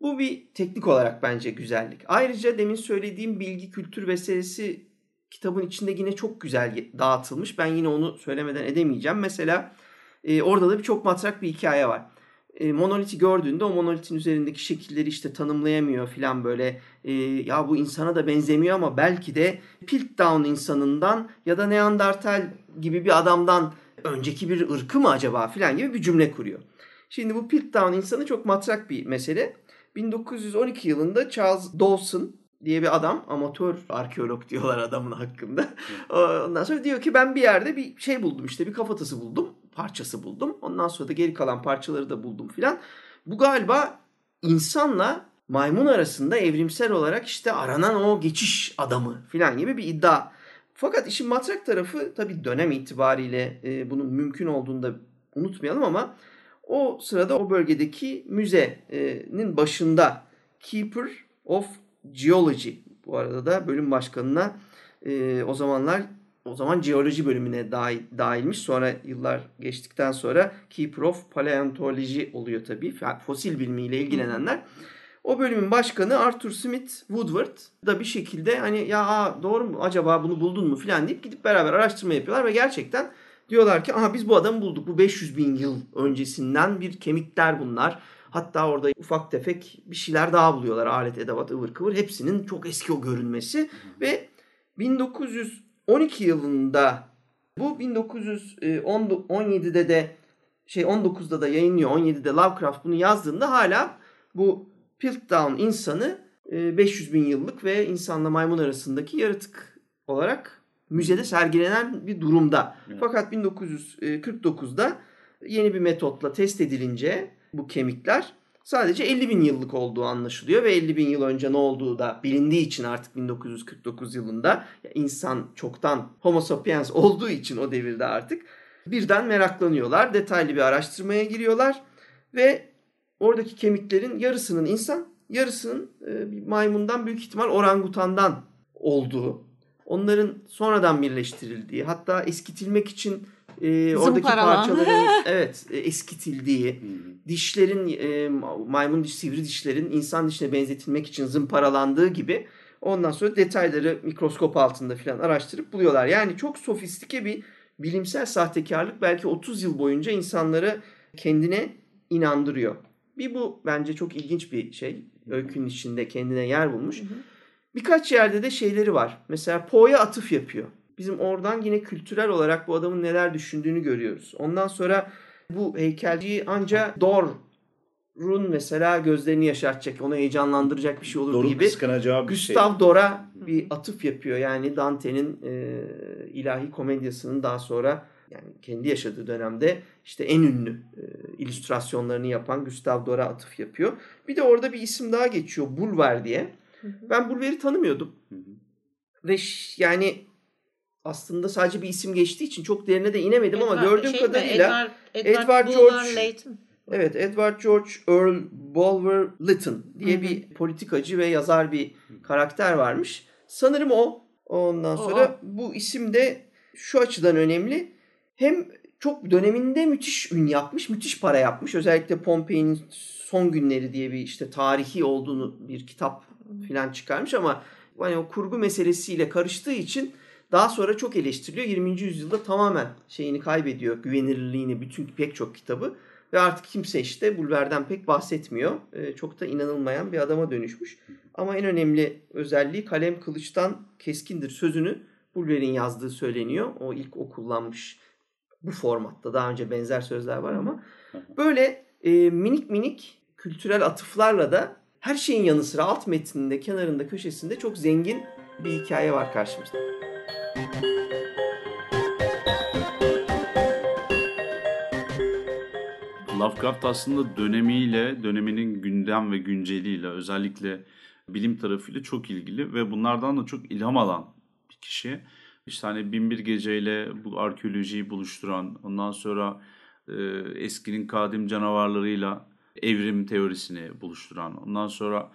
Bu bir teknik olarak bence güzellik. Ayrıca demin söylediğim bilgi kültür vesilesi kitabın içinde yine çok güzel dağıtılmış. Ben yine onu söylemeden edemeyeceğim. Mesela e, orada da bir çok matrak bir hikaye var. E, monoliti gördüğünde o monolitin üzerindeki şekilleri işte tanımlayamıyor filan böyle. E, ya bu insana da benzemiyor ama belki de Piltdown insanından ya da Neandertal gibi bir adamdan önceki bir ırkı mı acaba filan gibi bir cümle kuruyor. Şimdi bu Piltdown insanı çok matrak bir mesele. 1912 yılında Charles Dawson diye bir adam, amatör arkeolog diyorlar adamın hakkında. Ondan sonra diyor ki ben bir yerde bir şey buldum işte bir kafatası buldum, parçası buldum. Ondan sonra da geri kalan parçaları da buldum filan. Bu galiba insanla maymun arasında evrimsel olarak işte aranan o geçiş adamı filan gibi bir iddia. Fakat işin matrak tarafı tabii dönem itibariyle e, bunun mümkün olduğunu da unutmayalım ama o sırada o bölgedeki müzenin başında Keeper of Geology bu arada da bölüm başkanına e, o zamanlar o zaman jeoloji bölümüne dahil, dahilmiş. Sonra yıllar geçtikten sonra Keeper of Paleontology oluyor tabii. Fosil bilimiyle ilgilenenler. O bölümün başkanı Arthur Smith Woodward da bir şekilde hani ya aa, doğru mu acaba bunu buldun mu filan deyip gidip beraber araştırma yapıyorlar ve gerçekten diyorlar ki aha biz bu adamı bulduk. Bu 500 bin yıl öncesinden bir kemikler bunlar. Hatta orada ufak tefek bir şeyler daha buluyorlar. Alet, edevat, ıvır kıvır. Hepsinin çok eski o görünmesi. Ve 1912 yılında bu 1917'de de şey 19'da da yayınlıyor. 17'de Lovecraft bunu yazdığında hala bu Piltdown insanı 500 bin yıllık ve insanla maymun arasındaki yaratık olarak müzede sergilenen bir durumda. Evet. Fakat 1949'da yeni bir metotla test edilince bu kemikler sadece 50 bin yıllık olduğu anlaşılıyor ve 50 bin yıl önce ne olduğu da bilindiği için artık 1949 yılında insan çoktan homo sapiens olduğu için o devirde artık birden meraklanıyorlar. Detaylı bir araştırmaya giriyorlar ve oradaki kemiklerin yarısının insan yarısının e, maymundan büyük ihtimal orangutandan olduğu onların sonradan birleştirildiği hatta eskitilmek için [LAUGHS] e, oradaki parçaların evet eskitildiği, dişlerin e, maymun diş sivri dişlerin insan dişine benzetilmek için zımparalandığı gibi ondan sonra detayları mikroskop altında filan araştırıp buluyorlar. Yani çok sofistike bir bilimsel sahtekarlık belki 30 yıl boyunca insanları kendine inandırıyor. Bir bu bence çok ilginç bir şey. Öykünün içinde kendine yer bulmuş. Birkaç yerde de şeyleri var. Mesela Poe'ya atıf yapıyor. Bizim oradan yine kültürel olarak bu adamın neler düşündüğünü görüyoruz. Ondan sonra bu heykelciyi ancak Dor'un mesela gözlerini yaşartacak, onu heyecanlandıracak bir şey olur Dor'un gibi. kıskanacağı bir Gustav şey. Dor'a bir atıf yapıyor. Yani Dante'nin e, ilahi komedyasının daha sonra yani kendi yaşadığı dönemde işte en ünlü e, illüstrasyonlarını yapan Gustav Dor'a atıf yapıyor. Bir de orada bir isim daha geçiyor. Bulwer diye. Ben Bulwer'i tanımıyordum. Ve yani aslında sadece bir isim geçtiği için çok derine de inemedim Edward, ama gördüğüm şey kadarıyla Edward, Edward, Edward George Layton. Evet Edward George Earl Bulwer Lytton diye Hı-hı. bir politikacı ve yazar bir karakter varmış. Sanırım o. Ondan sonra o. bu isim de şu açıdan önemli. Hem çok döneminde müthiş ün yapmış, müthiş para yapmış. Özellikle Pompei'nin son günleri diye bir işte tarihi olduğunu bir kitap falan çıkarmış ama hani o kurgu meselesiyle karıştığı için daha sonra çok eleştiriliyor. 20. yüzyılda tamamen şeyini kaybediyor, güvenilirliğini bütün pek çok kitabı ve artık kimse işte Bulwer'den pek bahsetmiyor. Ee, çok da inanılmayan bir adama dönüşmüş. Ama en önemli özelliği kalem kılıçtan keskindir sözünü Bulwer'in yazdığı söyleniyor. O ilk o kullanmış bu formatta. Daha önce benzer sözler var ama böyle e, minik minik kültürel atıflarla da her şeyin yanı sıra alt metninde, kenarında, köşesinde çok zengin bir hikaye var karşımızda. Lovecraft aslında dönemiyle, döneminin gündem ve günceliyle özellikle bilim tarafıyla çok ilgili ve bunlardan da çok ilham alan bir kişi. İşte hani Binbir Gece'yle bu arkeolojiyi buluşturan, ondan sonra e, eskinin kadim canavarlarıyla evrim teorisini buluşturan, ondan sonra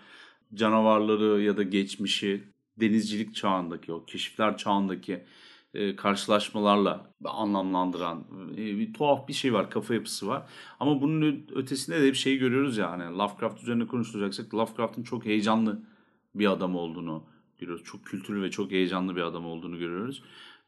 canavarları ya da geçmişi denizcilik çağındaki, o keşifler çağındaki e, karşılaşmalarla anlamlandıran e, bir tuhaf bir şey var, kafa yapısı var. Ama bunun ötesinde de bir şey görüyoruz yani. Lovecraft üzerine konuşulacaksak Lovecraft'ın çok heyecanlı bir adam olduğunu görüyoruz. Çok kültürlü ve çok heyecanlı bir adam olduğunu görüyoruz.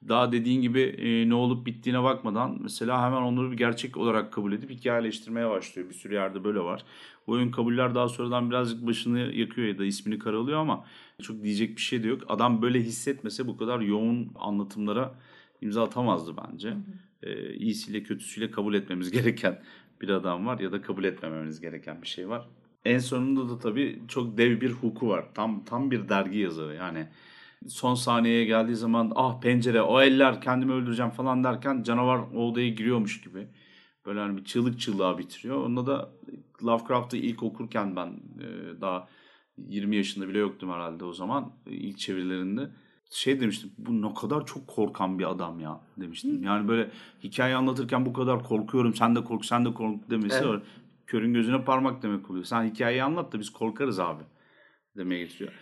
Daha dediğin gibi e, ne olup bittiğine bakmadan mesela hemen onları bir gerçek olarak kabul edip hikayeleştirmeye başlıyor. Bir sürü yerde böyle var. Ön kabuller daha sonradan birazcık başını yakıyor ya da ismini karalıyor ama çok diyecek bir şey de yok. Adam böyle hissetmese bu kadar yoğun anlatımlara imza atamazdı bence. Hı hı. E, iyisiyle kötüsüyle kabul etmemiz [LAUGHS] gereken bir adam var ya da kabul etmememiz gereken bir şey var. En sonunda da tabii çok dev bir huku var. Tam tam bir dergi yazarı yani. Son saniyeye geldiği zaman ah pencere o eller kendimi öldüreceğim falan derken canavar o odaya giriyormuş gibi. Böyle hani bir çığlık çığlığa bitiriyor. Onda da Lovecraft'ı ilk okurken ben e, daha 20 yaşında bile yoktum herhalde o zaman ilk çevirilerinde. Şey demiştim bu ne kadar çok korkan bir adam ya demiştim. Yani böyle hikaye anlatırken bu kadar korkuyorum sen de kork sen de kork demesi evet. körün gözüne parmak demek oluyor. Sen hikayeyi anlat da biz korkarız abi demeye getiriyor.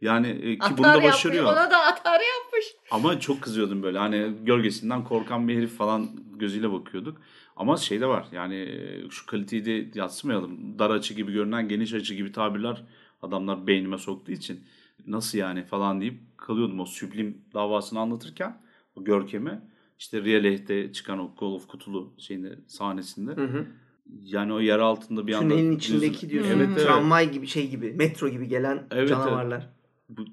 Yani e, ki atar bunu da başarıyor. Yapmış, ona da atar yapmış. Ama çok kızıyordum böyle hani gölgesinden korkan bir herif falan gözüyle bakıyorduk. Ama şey de var yani e, şu kaliteyi de yatsımayalım. Dar açı gibi görünen geniş açı gibi tabirler adamlar beynime soktuğu için nasıl yani falan deyip kalıyordum o süblim davasını anlatırken o görkemi işte Real çıkan o Call of Kutulu şeyinde sahnesinde. Hı hı. Yani o yer altında bir anda... Tünelin içindeki diyorsun. Evet, evet. Tramvay gibi şey gibi, metro gibi gelen evet, canavarlar. Evet. Bu,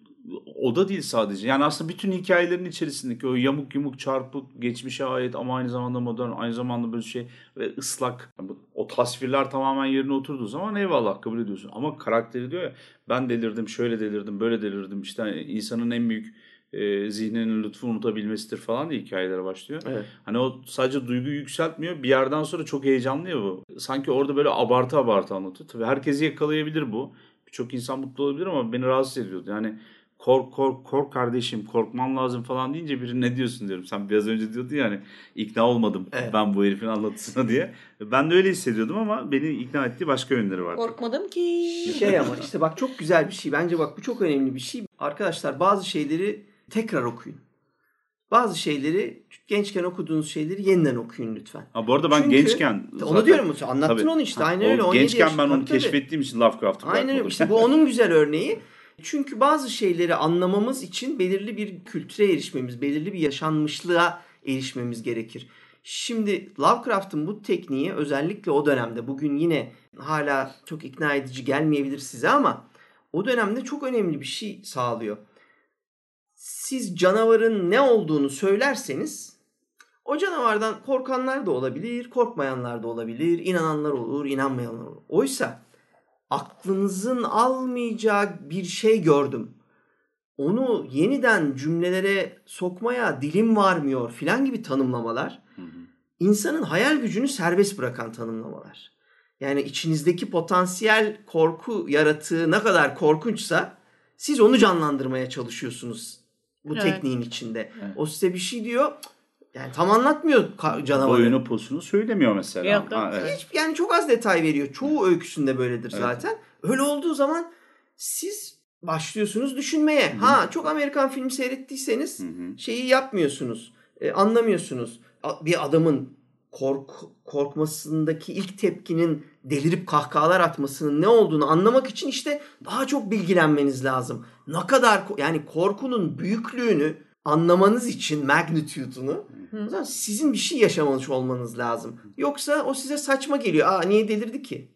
o da değil sadece. Yani aslında bütün hikayelerin içerisindeki o yamuk yumuk çarpık geçmişe ait ama aynı zamanda modern aynı zamanda böyle şey ve ıslak o tasvirler tamamen yerine oturduğu zaman eyvallah kabul ediyorsun. Ama karakteri diyor ya ben delirdim, şöyle delirdim, böyle delirdim. İşte hani insanın en büyük e, zihninin lütfu unutabilmesidir falan diye hikayelere başlıyor. Evet. Hani o sadece duyguyu yükseltmiyor. Bir yerden sonra çok heyecanlı ya bu. Sanki orada böyle abartı abartı anlatıyor. Tabii herkesi yakalayabilir bu. Birçok insan mutlu olabilir ama beni rahatsız ediyordu. Yani kork kork kork kardeşim korkman lazım falan deyince biri ne diyorsun diyorum. Sen biraz önce diyordun yani ikna olmadım Evet. ben bu herifin anlatısına diye. Ben de öyle hissediyordum ama beni ikna ettiği başka yönleri var. Korkmadım ki. Şey ama işte bak çok güzel bir şey. Bence bak bu çok önemli bir şey. Arkadaşlar bazı şeyleri tekrar okuyun. Bazı şeyleri gençken okuduğunuz şeyleri yeniden okuyun lütfen. Ha, bu arada ben Çünkü- gençken Onu zaten- diyorum. Anlattın Tabii. onu işte. Aynen o öyle. 17 Gençken ben onu tabii, keşfettiğim için Lovecraft'ı Aynen öyle. İşte bu onun güzel örneği. Çünkü bazı şeyleri anlamamız için belirli bir kültüre erişmemiz, belirli bir yaşanmışlığa erişmemiz gerekir. Şimdi Lovecraft'ın bu tekniği özellikle o dönemde bugün yine hala çok ikna edici gelmeyebilir size ama o dönemde çok önemli bir şey sağlıyor. Siz canavarın ne olduğunu söylerseniz o canavardan korkanlar da olabilir, korkmayanlar da olabilir, inananlar olur, inanmayanlar olur. Oysa aklınızın almayacağı bir şey gördüm. Onu yeniden cümlelere sokmaya dilim varmıyor filan gibi tanımlamalar insanın hayal gücünü serbest bırakan tanımlamalar. Yani içinizdeki potansiyel korku yaratığı ne kadar korkunçsa siz onu canlandırmaya çalışıyorsunuz bu Evet. tekniğin içinde. Evet. O size bir şey diyor. Yani tam anlatmıyor canavarı. Boyunu posunu söylemiyor mesela. Yok. Ha, evet. Hiç, yani çok az detay veriyor. Çoğu öyküsünde böyledir Evet. zaten. Öyle olduğu zaman siz başlıyorsunuz düşünmeye. Ha çok Amerikan filmi seyrettiyseniz Hı hı. şeyi yapmıyorsunuz. e, anlamıyorsunuz. A- Bir adamın kork korkmasındaki ilk tepkinin delirip kahkahalar atmasının ne olduğunu anlamak için işte daha çok bilgilenmeniz lazım. Ne kadar yani korkunun büyüklüğünü anlamanız için magnitude'unu sizin bir şey yaşamış olmanız lazım. Yoksa o size saçma geliyor. Aa niye delirdi ki?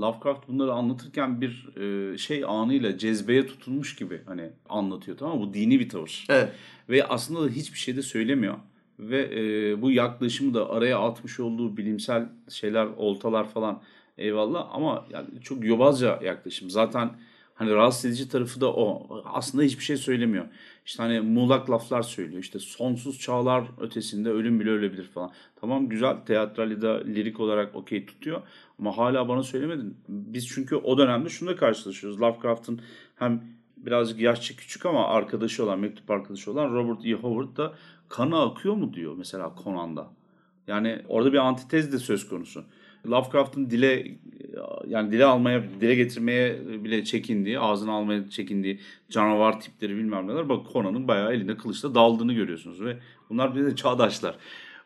Lovecraft bunları anlatırken bir e, şey anıyla cezbeye tutulmuş gibi hani anlatıyor tamam mı? Bu dini bir tavır. Evet. Ve aslında da hiçbir şey de söylemiyor. Ve e, bu yaklaşımı da araya atmış olduğu bilimsel şeyler, oltalar falan eyvallah ama yani çok yobazca yaklaşım. Zaten hani rahatsız edici tarafı da o. Aslında hiçbir şey söylemiyor. İşte hani muğlak laflar söylüyor. İşte sonsuz çağlar ötesinde ölüm bile ölebilir falan. Tamam güzel teatral da lirik olarak okey tutuyor. Ama hala bana söylemedin. Biz çünkü o dönemde şunu da karşılaşıyoruz. Lovecraft'ın hem birazcık yaşça küçük ama arkadaşı olan, mektup arkadaşı olan Robert E. Howard da kanı akıyor mu diyor mesela Conan'da. Yani orada bir antitez de söz konusu. Lovecraft'ın dile yani dile almaya, dile getirmeye bile çekindiği, ağzına almaya çekindiği canavar tipleri bilmem neler. Bak Conan'ın bayağı elinde kılıçla daldığını görüyorsunuz ve bunlar bir de çağdaşlar.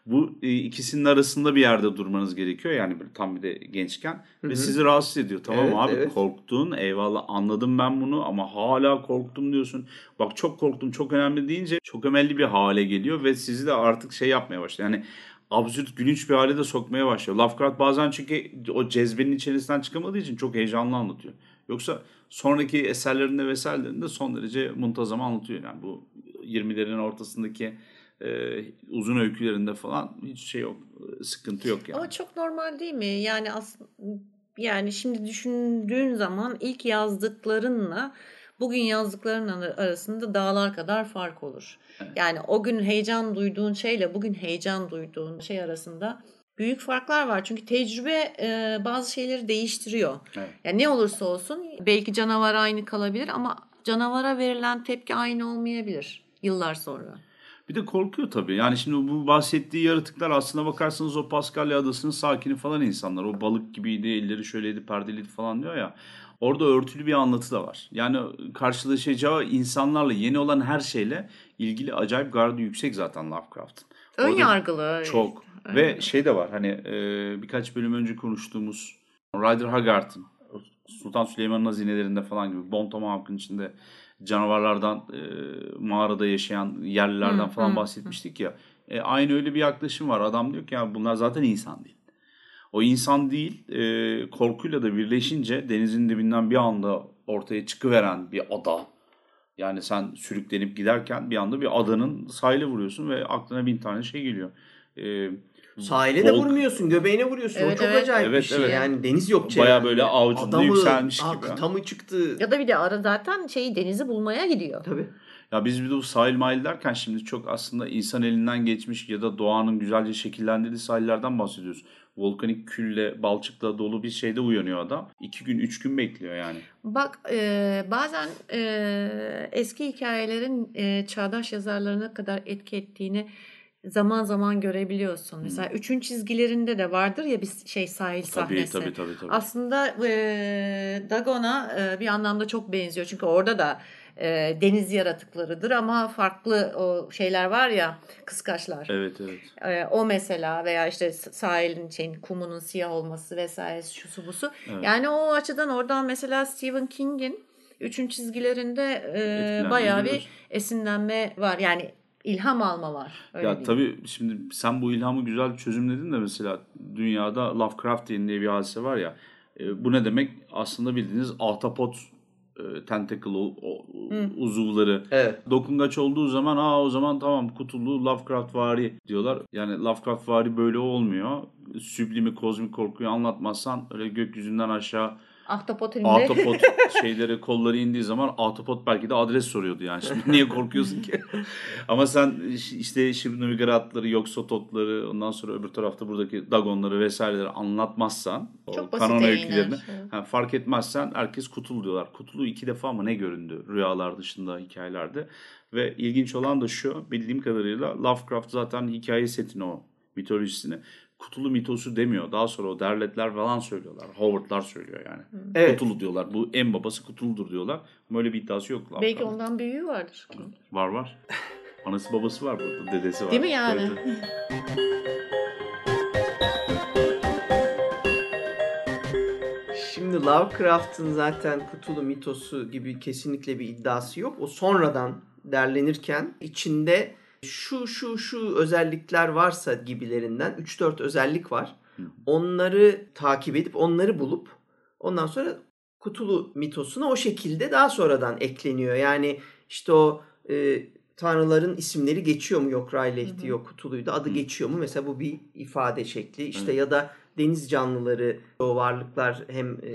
Bu e, ikisinin arasında bir yerde durmanız gerekiyor yani böyle tam bir de gençken ve sizi rahatsız ediyor. Tamam Evet, abi evet. korktun eyvallah anladım ben bunu ama hala korktum diyorsun. Bak çok korktum çok önemli deyince çok önemli bir hale geliyor ve sizi de artık şey yapmaya başlıyor. Yani absürt gülünç bir hale de sokmaya başlıyor. Lovecraft bazen çünkü o cezbenin içerisinden çıkamadığı için çok heyecanlı anlatıyor. Yoksa sonraki eserlerinde vesairelerinde son derece muntazam anlatıyor. Yani bu 20'lerin ortasındaki e, uzun öykülerinde falan hiç şey yok. e, Sıkıntı yok yani. Ama çok normal değil mi? Yani aslında yani şimdi düşündüğün zaman ilk yazdıklarınla bugün yazdıkların ar- arasında dağlar kadar fark olur. Evet. Yani o gün heyecan duyduğun şeyle bugün heyecan duyduğun şey arasında büyük farklar var. Çünkü tecrübe e, bazı şeyleri değiştiriyor. Evet. Yani ne olursa olsun belki canavar aynı kalabilir ama canavara verilen tepki aynı olmayabilir yıllar sonra. Bir de korkuyor tabii. Yani şimdi bu bahsettiği yaratıklar aslına bakarsanız o Paskalya adasının sakini falan insanlar. O balık gibiydi, elleri şöyleydi, perdeliydi falan diyor ya. Orada örtülü bir anlatı da var. Yani karşılaşacağı insanlarla, yeni olan her şeyle ilgili acayip gardı yüksek zaten Lovecraft'ın. Ön Orada yargılı. Çok. Ve şey de var hani e, birkaç bölüm önce konuştuğumuz Ryder Haggard'ın Sultan Süleyman'ın hazinelerinde falan gibi Bon Tomahawk'ın içinde canavarlardan e, mağarada yaşayan yerlilerden Hı, falan hı, bahsetmiştik ya. E, aynı öyle bir yaklaşım var. Adam diyor ki ya bunlar zaten insan değil. O insan değil e, korkuyla da birleşince denizin dibinden bir anda ortaya çıkıveren bir ada. Yani sen sürüklenip giderken bir anda bir adanın sahile vuruyorsun ve aklına bin tane şey geliyor. E, Sahile de Volk- vurmuyorsun, göbeğine vuruyorsun. Evet, o çok evet. acayip Evet, bir şey. evet. Yani deniz yok Baya çevrende. böyle avucunda Adamı- yükselmiş gibi. Kıta mı çıktı? Ya da bir de ara zaten şeyi denizi bulmaya gidiyor. Tabii. Ya biz bir de bu sahil mahil derken şimdi çok aslında insan elinden geçmiş ya da doğanın güzelce şekillendirdiği sahillerden bahsediyoruz. Volkanik külle, balçıkla dolu bir şeyde uyanıyor adam. İki gün, üç gün bekliyor yani. Bak e, bazen e, eski hikayelerin e, çağdaş yazarlarına kadar etki ettiğini zaman zaman görebiliyorsun. Mesela üçün çizgilerinde de vardır ya bir şey sahil Tabii sahnesi. tabii tabii. tabii. Aslında e, Dagon'a e, bir anlamda çok benziyor. Çünkü orada da e, deniz yaratıklarıdır ama farklı o şeyler var ya kıskaçlar. Evet evet. E, o mesela veya işte sahilin şeyin kumunun siyah olması vesaire şusu busu. Evet. Yani o açıdan oradan mesela Stephen King'in üçün çizgilerinde e, bayağı bir esinlenme var. Yani ilham alma var. Öyle ya diyeyim. tabii şimdi sen bu ilhamı güzel çözümledin de mesela dünyada Lovecraftian diye bir hadise var ya. e, bu ne demek? Aslında bildiğiniz ahtapot e, tentacle o- o- uzuvları Evet. dokungaç olduğu zaman aa o zaman tamam kutulu Lovecraft vari diyorlar. Yani Lovecraft vari böyle olmuyor. Süblimi kozmik korkuyu anlatmazsan öyle gökyüzünden aşağı Ahtapot elinde. Ahtapot [LAUGHS] şeyleri kolları indiği zaman Ahtapot belki de adres soruyordu yani. Şimdi niye korkuyorsun ki? [LAUGHS] Ama sen işte Shibnugaratları, Yoksototları ondan sonra öbür tarafta buradaki Dagonları vesaireleri anlatmazsan o Çok basit kanon öykülerini ha, fark etmezsen herkes Kutulu diyorlar. Kutulu iki defa mı ne göründü rüyalar dışında hikayelerde. Ve ilginç olan da şu bildiğim kadarıyla Lovecraft zaten hikaye setini o mitolojisini Kutulu mitosu demiyor. Daha sonra o derletler falan söylüyorlar. Howard'lar söylüyor yani. Evet. Kutulu diyorlar. Bu en babası Kutulu'dur diyorlar. Ama öyle bir iddiası yok. Belki Lovecraft'ın. ondan büyüğü vardır. Var var. Anası babası var burada. Dedesi var. Değil mi yani? Şimdi Lovecraft'ın zaten Cthulhu mitosu gibi kesinlikle bir iddiası yok. O sonradan derlenirken içinde şu şu şu özellikler varsa gibilerinden 3-4 özellik var. Onları takip edip onları bulup ondan sonra Cthulhu mitosuna o şekilde daha sonradan ekleniyor. Yani işte o e, tanrıların isimleri geçiyor mu? Yok Raylehti yok Cthulhu'ydu adı geçiyor mu? Mesela bu bir ifade şekli. İşte Evet. ya da deniz canlıları o varlıklar hem e,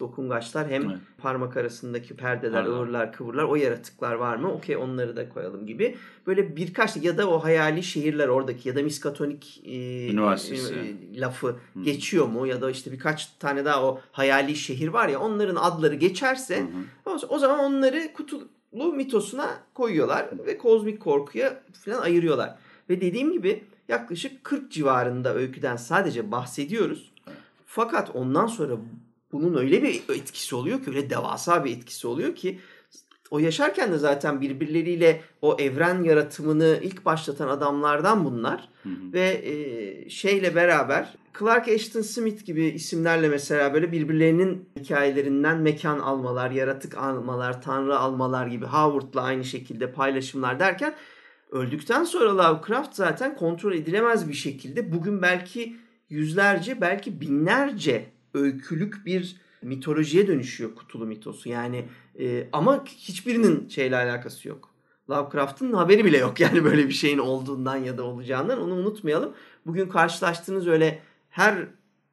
dokungaçlar hem Evet. parmak arasındaki perdeler, Perdeler. ıvırlar, kıvırlar o yaratıklar var mı? Okey onları da koyalım gibi. Böyle birkaç ya da o hayali şehirler oradaki ya da Miskatonik e, e, lafı geçiyor mu? Ya da işte birkaç tane daha o hayali şehir var ya onların adları geçerse Hı hı. o, zaman onları kutulu mitosuna koyuyorlar ve kozmik korkuya falan ayırıyorlar. Ve dediğim gibi yaklaşık 40 civarında öyküden sadece bahsediyoruz. Fakat ondan sonra bunun öyle bir etkisi oluyor ki öyle devasa bir etkisi oluyor ki o yaşarken de zaten birbirleriyle o evren yaratımını ilk başlatan adamlardan bunlar. Hı hı. Ve e, şeyle beraber Clark Ashton Smith gibi isimlerle mesela böyle birbirlerinin hikayelerinden mekan almalar, yaratık almalar, tanrı almalar gibi Howard'la aynı şekilde paylaşımlar derken öldükten sonra Lovecraft zaten kontrol edilemez bir şekilde bugün belki yüzlerce belki binlerce öykülük bir mitolojiye dönüşüyor Cthulhu mitosu. Yani e, ama hiçbirinin şeyle alakası yok. Lovecraft'ın haberi bile yok [LAUGHS] yani böyle bir şeyin olduğundan ya da olacağından onu unutmayalım. Bugün karşılaştığınız öyle her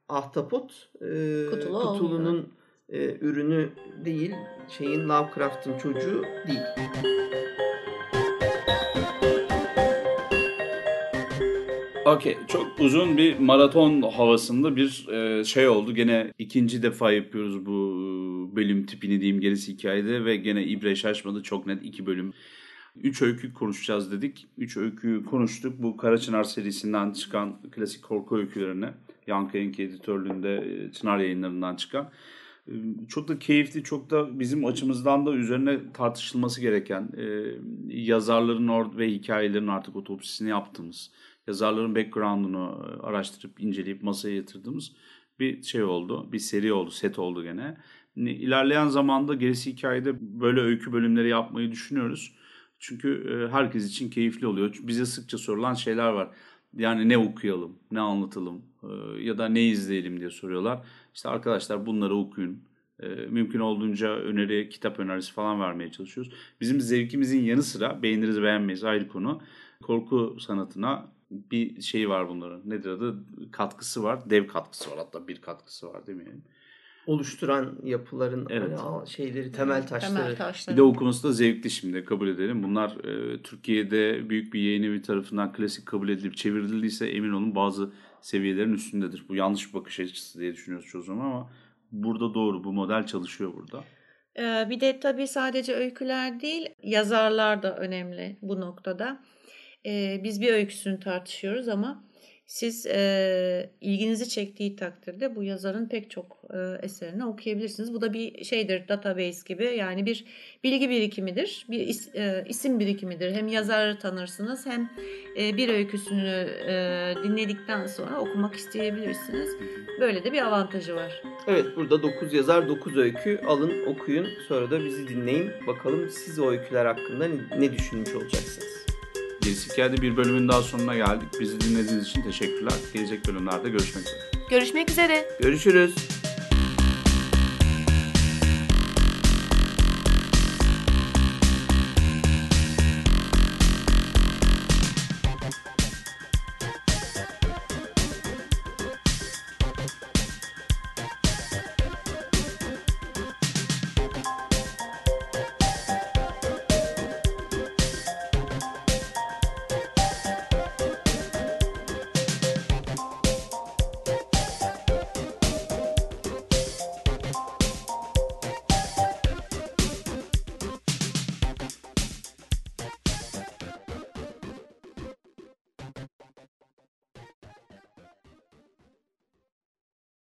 ahtapot e, Cthulhu Cthulhu'nun e, ürünü değil, şeyin Lovecraft'ın çocuğu değil. Okey. Çok uzun bir maraton havasında bir e, şey oldu. Gene ikinci defa yapıyoruz bu e, bölüm tipini diyeyim gerisi hikayede ve gene ibre şaşmadı. Çok net iki bölüm. Üç öykü konuşacağız dedik. Üç öyküyı konuştuk. Bu Karaçınar serisinden çıkan klasik korku öykülerine. Yankı Enki editörlüğünde e, Çınar yayınlarından çıkan. E, Çok da keyifli, çok da bizim açımızdan da üzerine tartışılması gereken yazarların or- ve hikayelerin artık otopsisini yaptığımız, yazarların background'unu e, araştırıp inceleyip masaya yatırdığımız bir şey oldu. Bir seri oldu, set oldu gene. Ne- İlerleyen zamanda gerisi hikayede böyle öykü bölümleri yapmayı düşünüyoruz. Çünkü e, herkes için keyifli oluyor. Bize sıkça sorulan şeyler var. Yani ne okuyalım, ne anlatalım e, ya da ne izleyelim diye soruyorlar. İşte arkadaşlar bunları okuyun. Mümkün olduğunca öneri, kitap önerisi falan vermeye çalışıyoruz. Bizim zevkimizin yanı sıra beğeniriz beğenmeyiz ayrı konu. Korku sanatına bir şey var bunların. Nedir adı? Katkısı var. Dev katkısı var. Hatta bir katkısı var demeyelim. Oluşturan yapıların Evet. hani şeyleri, temel taşları. Temel taşları. Bir de okuması da zevkli şimdi kabul edelim. Bunlar e, Türkiye'de büyük bir yayın evi tarafından klasik kabul edilip çevrildiyse emin olun bazı seviyelerin üstündedir. Bu yanlış bir bakış açısı diye düşünüyoruz çoğu zaman ama burada doğru bu model çalışıyor burada. Ee, Bir de tabii sadece öyküler değil, yazarlar da önemli bu noktada. Ee, Biz bir öyküsünü tartışıyoruz ama siz e, ilginizi çektiği takdirde bu yazarın pek çok e, eserini okuyabilirsiniz. Bu da bir şeydir, database gibi yani bir bilgi birikimidir, bir is- e, isim birikimidir. Hem yazarı tanırsınız hem e, bir öyküsünü e, dinledikten sonra okumak isteyebilirsiniz. Böyle de bir avantajı var. Evet burada 9 yazar 9 öykü alın okuyun sonra da bizi dinleyin. Bakalım siz o öyküler hakkında ne, ne düşünmüş olacaksınız. Hikayede bir bölümün daha sonuna geldik. Bizi dinlediğiniz için teşekkürler. Gelecek bölümlerde görüşmek üzere. Görüşmek üzere. Görüşürüz.